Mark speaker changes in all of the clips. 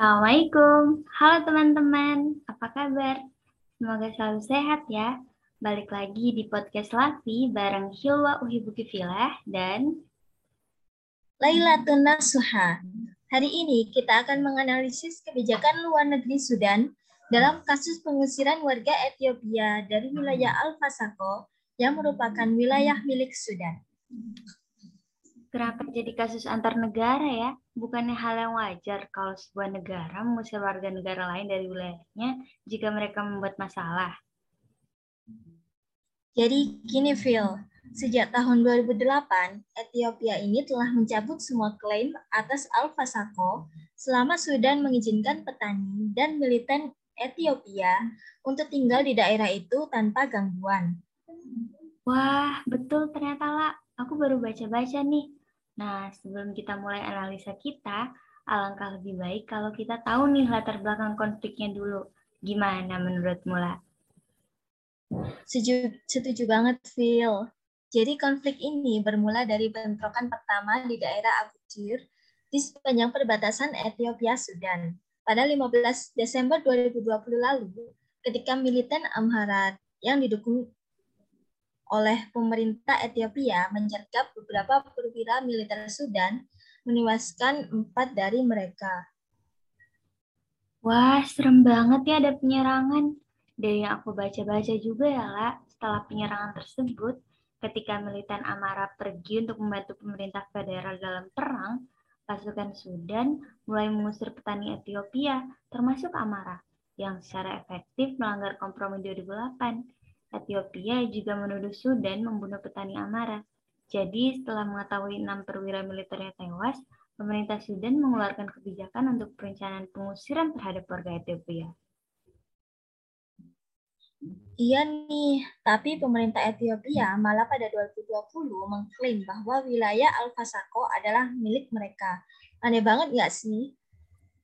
Speaker 1: Assalamualaikum. Halo teman-teman, apa kabar? Semoga selalu sehat ya. Balik lagi di podcast Lafi bareng Hilwa Uhibuki Filah dan
Speaker 2: Laila Nasuha. Hari ini kita akan menganalisis kebijakan luar negeri Sudan dalam kasus pengusiran warga Ethiopia dari wilayah Al-Fasako yang merupakan wilayah milik Sudan.
Speaker 1: Kenapa jadi kasus antar negara ya? Bukannya hal yang wajar kalau sebuah negara mengusir warga negara lain dari wilayahnya jika mereka membuat masalah?
Speaker 2: Jadi gini Phil, sejak tahun 2008, Ethiopia ini telah mencabut semua klaim atas Alfa Sako selama Sudan mengizinkan petani dan militan Ethiopia untuk tinggal di daerah itu tanpa gangguan.
Speaker 1: Wah, betul ternyata lah. Aku baru baca-baca nih Nah, sebelum kita mulai analisa kita, alangkah lebih baik kalau kita tahu nih latar belakang konfliknya dulu. Gimana menurut Mula?
Speaker 2: Setuju, setuju banget, Phil. Jadi konflik ini bermula dari bentrokan pertama di daerah Abu Jir di sepanjang perbatasan Ethiopia-Sudan. Pada 15 Desember 2020 lalu, ketika militan Amharat yang didukung oleh pemerintah Ethiopia menyergap beberapa perwira militer Sudan, menewaskan empat dari mereka.
Speaker 1: Wah, serem banget ya ada penyerangan. Dari yang aku baca-baca juga ya, lah, setelah penyerangan tersebut, ketika militan Amara pergi untuk membantu pemerintah federal dalam perang, pasukan Sudan mulai mengusir petani Ethiopia, termasuk Amara, yang secara efektif melanggar kompromi 2008 Ethiopia juga menuduh Sudan membunuh petani Amara. Jadi setelah mengetahui enam perwira militernya tewas, pemerintah Sudan mengeluarkan kebijakan untuk perencanaan pengusiran terhadap warga Ethiopia.
Speaker 2: Iya nih, tapi pemerintah Ethiopia malah pada 2020 mengklaim bahwa wilayah Al-Fasako adalah milik mereka. Aneh banget nggak sih?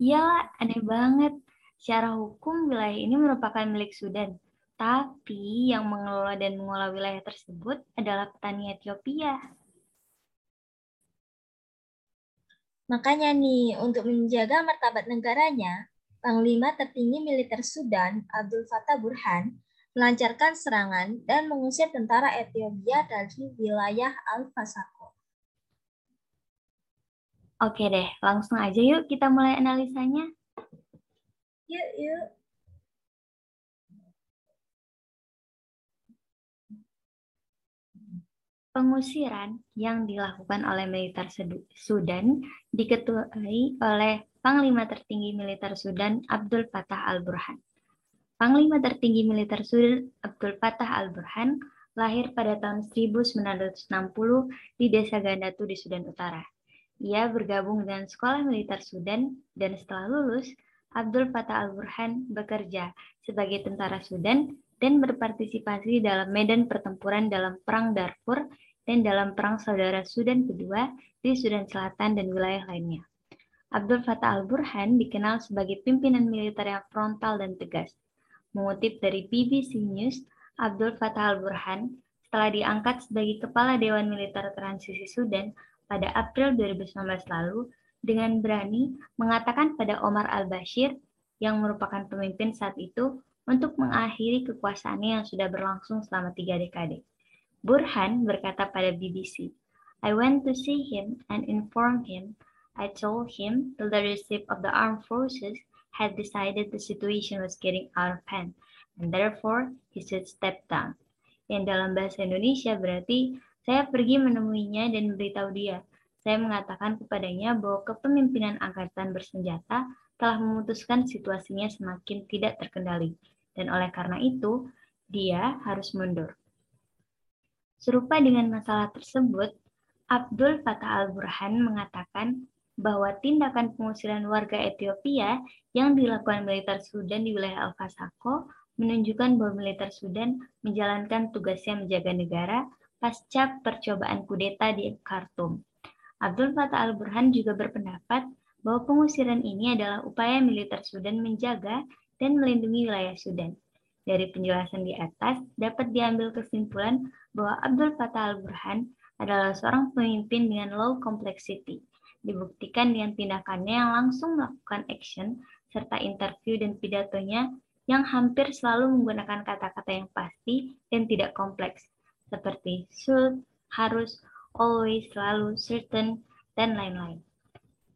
Speaker 1: Iya, aneh banget. Secara hukum, wilayah ini merupakan milik Sudan. Tapi yang mengelola dan mengolah wilayah tersebut adalah petani Ethiopia.
Speaker 2: Makanya nih, untuk menjaga martabat negaranya, Panglima tertinggi militer Sudan, Abdul Fattah Burhan, melancarkan serangan dan mengusir tentara Ethiopia dari wilayah Al-Fasako.
Speaker 1: Oke deh, langsung aja yuk kita mulai analisanya.
Speaker 2: Yuk, yuk.
Speaker 1: Pengusiran yang dilakukan oleh militer Sudan diketuai oleh Panglima Tertinggi Militer Sudan Abdul Fattah al-Burhan. Panglima Tertinggi Militer Sudan Abdul Fattah al-Burhan lahir pada tahun 1960 di Desa Gandatu di Sudan Utara. Ia bergabung dengan Sekolah Militer Sudan dan setelah lulus, Abdul Fattah al-Burhan bekerja sebagai tentara Sudan dan berpartisipasi dalam medan pertempuran dalam Perang Darfur dan dalam Perang Saudara Sudan kedua di Sudan Selatan dan wilayah lainnya. Abdul Fattah al-Burhan dikenal sebagai pimpinan militer yang frontal dan tegas. Mengutip dari BBC News, Abdul Fattah al-Burhan setelah diangkat sebagai Kepala Dewan Militer Transisi Sudan pada April 2019 lalu dengan berani mengatakan pada Omar al-Bashir yang merupakan pemimpin saat itu untuk mengakhiri kekuasaannya yang sudah berlangsung selama tiga dekade. Burhan berkata pada BBC, I went to see him and inform him. I told him the leadership of the armed forces had decided the situation was getting out of hand, and therefore he should step down. Yang dalam bahasa Indonesia berarti, saya pergi menemuinya dan memberitahu dia. Saya mengatakan kepadanya bahwa kepemimpinan angkatan bersenjata telah memutuskan situasinya semakin tidak terkendali, dan oleh karena itu, dia harus mundur. Serupa dengan masalah tersebut, Abdul Fattah al-Burhan mengatakan bahwa tindakan pengusiran warga Ethiopia yang dilakukan militer Sudan di wilayah Al-Fasako menunjukkan bahwa militer Sudan menjalankan tugasnya menjaga negara pasca percobaan kudeta di Khartoum. Abdul Fattah al-Burhan juga berpendapat bahwa pengusiran ini adalah upaya militer Sudan menjaga dan melindungi wilayah Sudan. Dari penjelasan di atas, dapat diambil kesimpulan bahwa Abdul Fattah al-Burhan adalah seorang pemimpin dengan low complexity dibuktikan dengan tindakannya yang langsung melakukan action serta interview dan pidatonya yang hampir selalu menggunakan kata-kata yang pasti dan tidak kompleks, seperti should, harus, always, selalu, certain, dan lain-lain.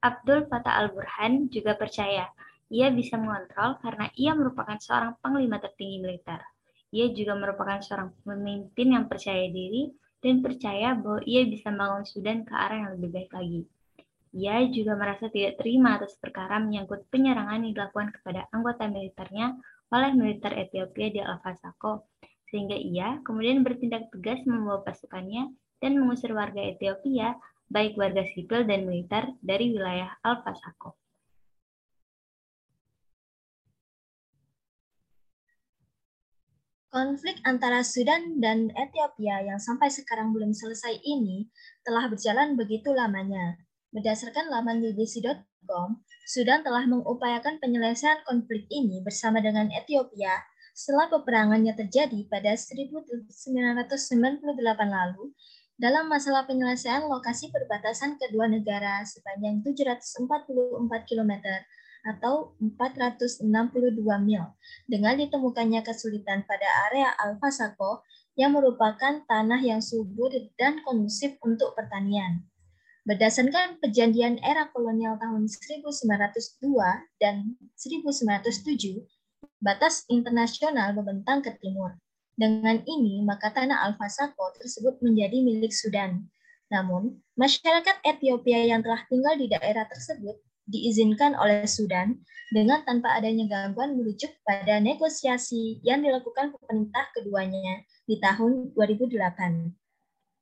Speaker 1: Abdul Fattah al-Burhan juga percaya ia bisa mengontrol karena ia merupakan seorang panglima tertinggi militer. Ia juga merupakan seorang pemimpin yang percaya diri dan percaya bahwa ia bisa membangun Sudan ke arah yang lebih baik lagi. Ia juga merasa tidak terima atas perkara menyangkut penyerangan yang dilakukan kepada anggota militernya oleh militer Ethiopia di Al-Fasako, sehingga ia kemudian bertindak tegas membawa pasukannya dan mengusir warga Ethiopia, baik warga sipil dan militer, dari wilayah Al-Fasako.
Speaker 2: Konflik antara Sudan dan Ethiopia yang sampai sekarang belum selesai ini telah berjalan begitu lamanya. Berdasarkan laman bbc.com, Sudan telah mengupayakan penyelesaian konflik ini bersama dengan Ethiopia setelah peperangannya terjadi pada 1998 lalu dalam masalah penyelesaian lokasi perbatasan kedua negara sepanjang 744 km atau 462 mil dengan ditemukannya kesulitan pada area Al-Fasako yang merupakan tanah yang subur dan kondusif untuk pertanian. Berdasarkan perjanjian era kolonial tahun 1902 dan 1907, batas internasional membentang ke timur. Dengan ini, maka tanah Al-Fasako tersebut menjadi milik Sudan. Namun, masyarakat Ethiopia yang telah tinggal di daerah tersebut diizinkan oleh Sudan dengan tanpa adanya gangguan merujuk pada negosiasi yang dilakukan pemerintah keduanya di tahun 2008.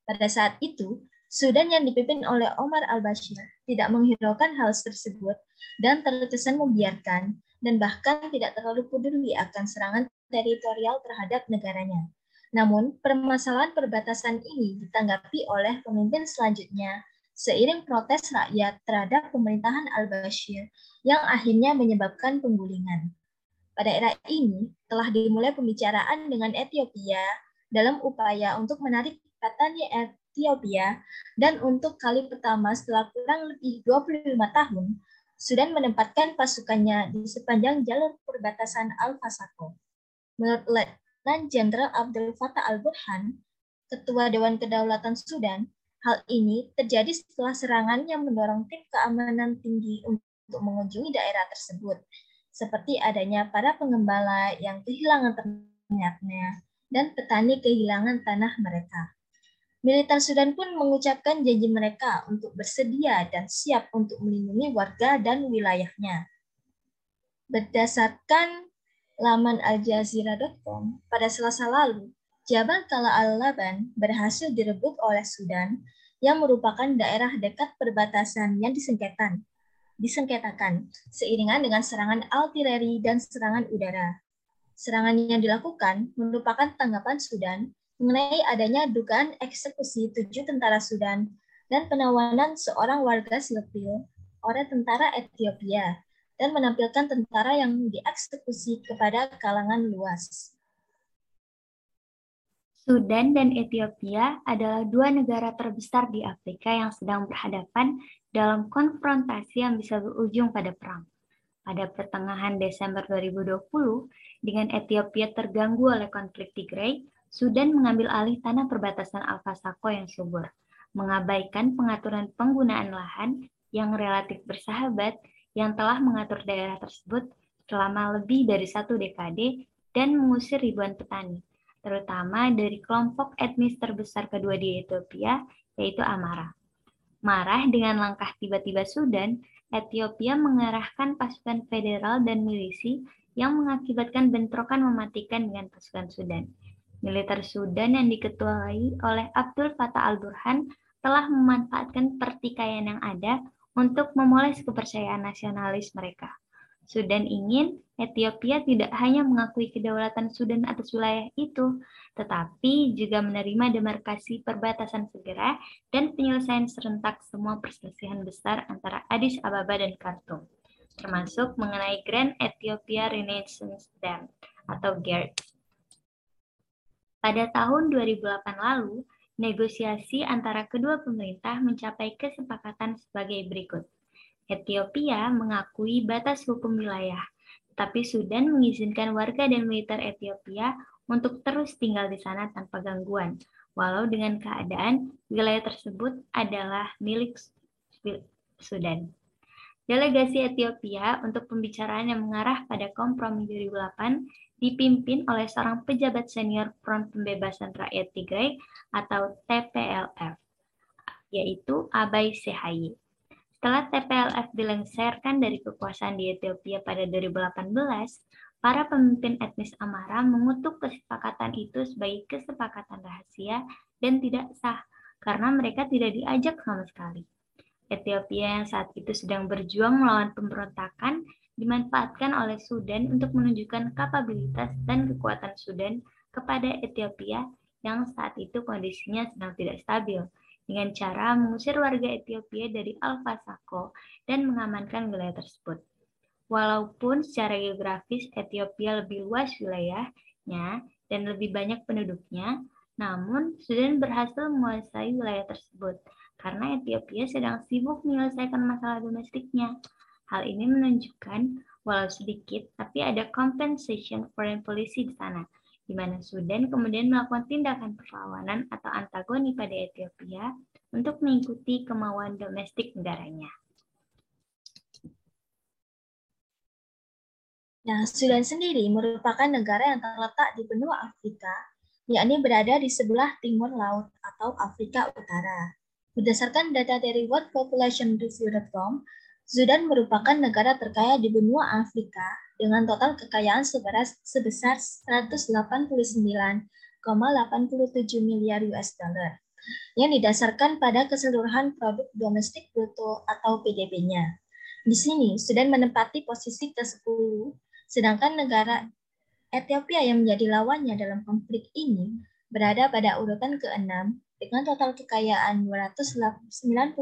Speaker 2: Pada saat itu, Sudan yang dipimpin oleh Omar al-Bashir tidak menghiraukan hal tersebut dan terkesan membiarkan dan bahkan tidak terlalu peduli akan serangan teritorial terhadap negaranya. Namun, permasalahan perbatasan ini ditanggapi oleh pemimpin selanjutnya seiring protes rakyat terhadap pemerintahan al-Bashir yang akhirnya menyebabkan penggulingan. Pada era ini, telah dimulai pembicaraan dengan Ethiopia dalam upaya untuk menarik katanya Ethiopia dan untuk kali pertama setelah kurang lebih 25 tahun, Sudan menempatkan pasukannya di sepanjang jalur perbatasan Al-Fasako. Menurut Letnan Jenderal Abdul Fattah al-Burhan, Ketua Dewan Kedaulatan Sudan, Hal ini terjadi setelah serangan yang mendorong tim keamanan tinggi untuk mengunjungi daerah tersebut, seperti adanya para pengembala yang kehilangan ternaknya dan petani kehilangan tanah mereka. Militer Sudan pun mengucapkan janji mereka untuk bersedia dan siap untuk melindungi warga dan wilayahnya. Berdasarkan laman aljazeera.com, pada selasa lalu, Jabal Kala al-Laban berhasil direbut oleh Sudan yang merupakan daerah dekat perbatasan yang disengketan, disengketakan seiringan dengan serangan artileri dan serangan udara. Serangan yang dilakukan merupakan tanggapan Sudan mengenai adanya dugaan eksekusi tujuh tentara Sudan dan penawanan seorang warga sipil oleh tentara Ethiopia dan menampilkan tentara yang dieksekusi kepada kalangan luas.
Speaker 1: Sudan dan Ethiopia adalah dua negara terbesar di Afrika yang sedang berhadapan dalam konfrontasi yang bisa berujung pada perang. Pada pertengahan Desember 2020, dengan Ethiopia terganggu oleh konflik Tigray, Sudan mengambil alih tanah perbatasan Al-Fasako yang subur, mengabaikan pengaturan penggunaan lahan yang relatif bersahabat yang telah mengatur daerah tersebut selama lebih dari satu dekade dan mengusir ribuan petani terutama dari kelompok etnis terbesar kedua di Ethiopia, yaitu Amara. Marah dengan langkah tiba-tiba Sudan, Ethiopia mengerahkan pasukan federal dan milisi yang mengakibatkan bentrokan mematikan dengan pasukan Sudan. Militer Sudan yang diketuai oleh Abdul Fattah al-Burhan telah memanfaatkan pertikaian yang ada untuk memoles kepercayaan nasionalis mereka. Sudan ingin Ethiopia tidak hanya mengakui kedaulatan Sudan atas wilayah itu, tetapi juga menerima demarkasi perbatasan segera dan penyelesaian serentak semua perselisihan besar antara Addis Ababa dan Khartoum, termasuk mengenai Grand Ethiopia Renaissance Dam atau GERD. Pada tahun 2008 lalu, negosiasi antara kedua pemerintah mencapai kesepakatan sebagai berikut. Ethiopia mengakui batas hukum wilayah, tetapi Sudan mengizinkan warga dan militer Ethiopia untuk terus tinggal di sana tanpa gangguan, walau dengan keadaan wilayah tersebut adalah milik Sudan. Delegasi Ethiopia untuk pembicaraan yang mengarah pada kompromi 2008 dipimpin oleh seorang pejabat senior Front Pembebasan Rakyat Tigray atau TPLF, yaitu Abai Sehaye. Setelah TPLF dilengsarkan dari kekuasaan di Ethiopia pada 2018, para pemimpin etnis Amara mengutuk kesepakatan itu sebagai kesepakatan rahasia dan tidak sah karena mereka tidak diajak sama sekali. Ethiopia yang saat itu sedang berjuang melawan pemberontakan dimanfaatkan oleh Sudan untuk menunjukkan kapabilitas dan kekuatan Sudan kepada Ethiopia yang saat itu kondisinya sedang tidak stabil dengan cara mengusir warga Ethiopia dari Al-Fasako dan mengamankan wilayah tersebut. Walaupun secara geografis Ethiopia lebih luas wilayahnya dan lebih banyak penduduknya, namun Sudan berhasil menguasai wilayah tersebut karena Ethiopia sedang sibuk menyelesaikan masalah domestiknya. Hal ini menunjukkan, walau sedikit, tapi ada compensation foreign policy di sana, di mana Sudan kemudian melakukan tindakan perlawanan atau antagoni pada Ethiopia untuk mengikuti kemauan domestik negaranya.
Speaker 2: Nah, Sudan sendiri merupakan negara yang terletak di benua Afrika, yakni berada di sebelah timur laut atau Afrika Utara. Berdasarkan data dari worldpopulationreview.com, Sudan merupakan negara terkaya di benua Afrika dengan total kekayaan sebesar 189,87 miliar US dollar yang didasarkan pada keseluruhan produk domestik bruto atau PDB-nya. Di sini, Sudan menempati posisi ke-10, sedangkan negara Ethiopia yang menjadi lawannya dalam konflik ini berada pada urutan ke-6 dengan total kekayaan 298,57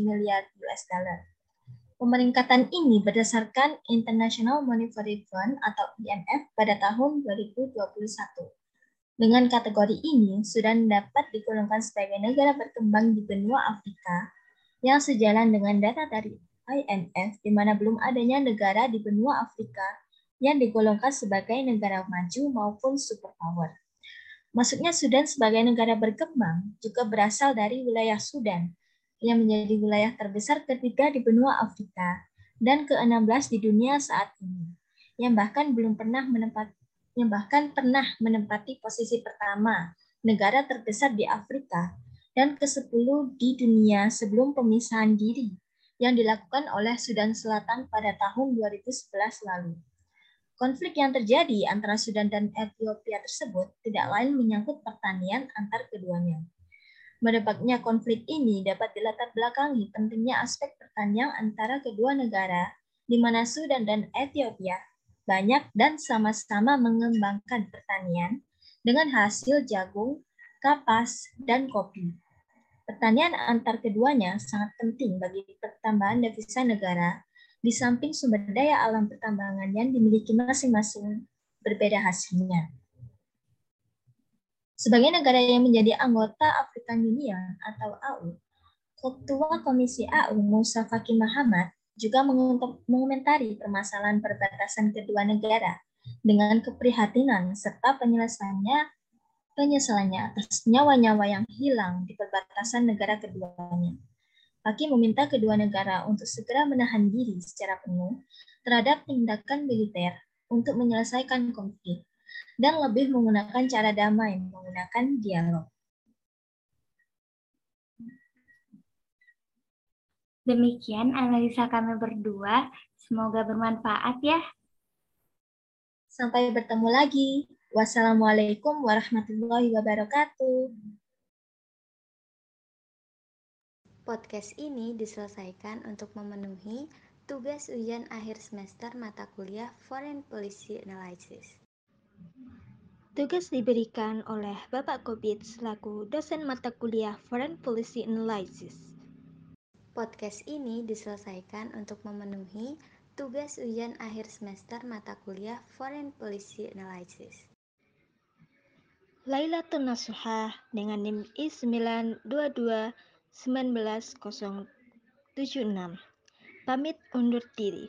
Speaker 2: miliar US dollar. Pemeringkatan ini berdasarkan International Monetary Fund atau IMF pada tahun 2021. Dengan kategori ini, Sudan dapat digolongkan sebagai negara berkembang di benua Afrika yang sejalan dengan data dari IMF di mana belum adanya negara di benua Afrika yang digolongkan sebagai negara maju maupun superpower. Masuknya Sudan sebagai negara berkembang juga berasal dari wilayah Sudan, yang menjadi wilayah terbesar ketiga di benua Afrika dan ke-16 di dunia saat ini, yang bahkan belum pernah menempati yang bahkan pernah menempati posisi pertama negara terbesar di Afrika dan ke-10 di dunia sebelum pemisahan diri yang dilakukan oleh Sudan Selatan pada tahun 2011 lalu. Konflik yang terjadi antara Sudan dan Ethiopia tersebut tidak lain menyangkut pertanian antar keduanya. Merebaknya konflik ini dapat dilatar belakangi pentingnya aspek pertanian antara kedua negara, di mana Sudan dan Ethiopia banyak dan sama-sama mengembangkan pertanian dengan hasil jagung, kapas, dan kopi. Pertanian antar keduanya sangat penting bagi pertambahan devisa negara di samping sumber daya alam pertambangan yang dimiliki masing-masing berbeda hasilnya. Sebagai negara yang menjadi anggota African Union atau AU, Ketua Komisi AU Musa Faki Muhammad juga mengomentari permasalahan perbatasan kedua negara dengan keprihatinan serta penyelesaiannya penyesalannya atas nyawa-nyawa yang hilang di perbatasan negara keduanya. Paki meminta kedua negara untuk segera menahan diri secara penuh terhadap tindakan militer untuk menyelesaikan konflik dan lebih menggunakan cara damai menggunakan dialog.
Speaker 1: Demikian analisa kami berdua. Semoga bermanfaat ya.
Speaker 2: Sampai bertemu lagi. Wassalamualaikum warahmatullahi wabarakatuh.
Speaker 1: Podcast ini diselesaikan untuk memenuhi tugas ujian akhir semester mata kuliah Foreign Policy Analysis.
Speaker 3: Tugas diberikan oleh Bapak Kobit selaku dosen mata kuliah Foreign Policy Analysis.
Speaker 1: Podcast ini diselesaikan untuk memenuhi tugas ujian akhir semester mata kuliah Foreign Policy Analysis.
Speaker 3: Lailatul Nasuha dengan NIM I922 19076. Pamit undur diri.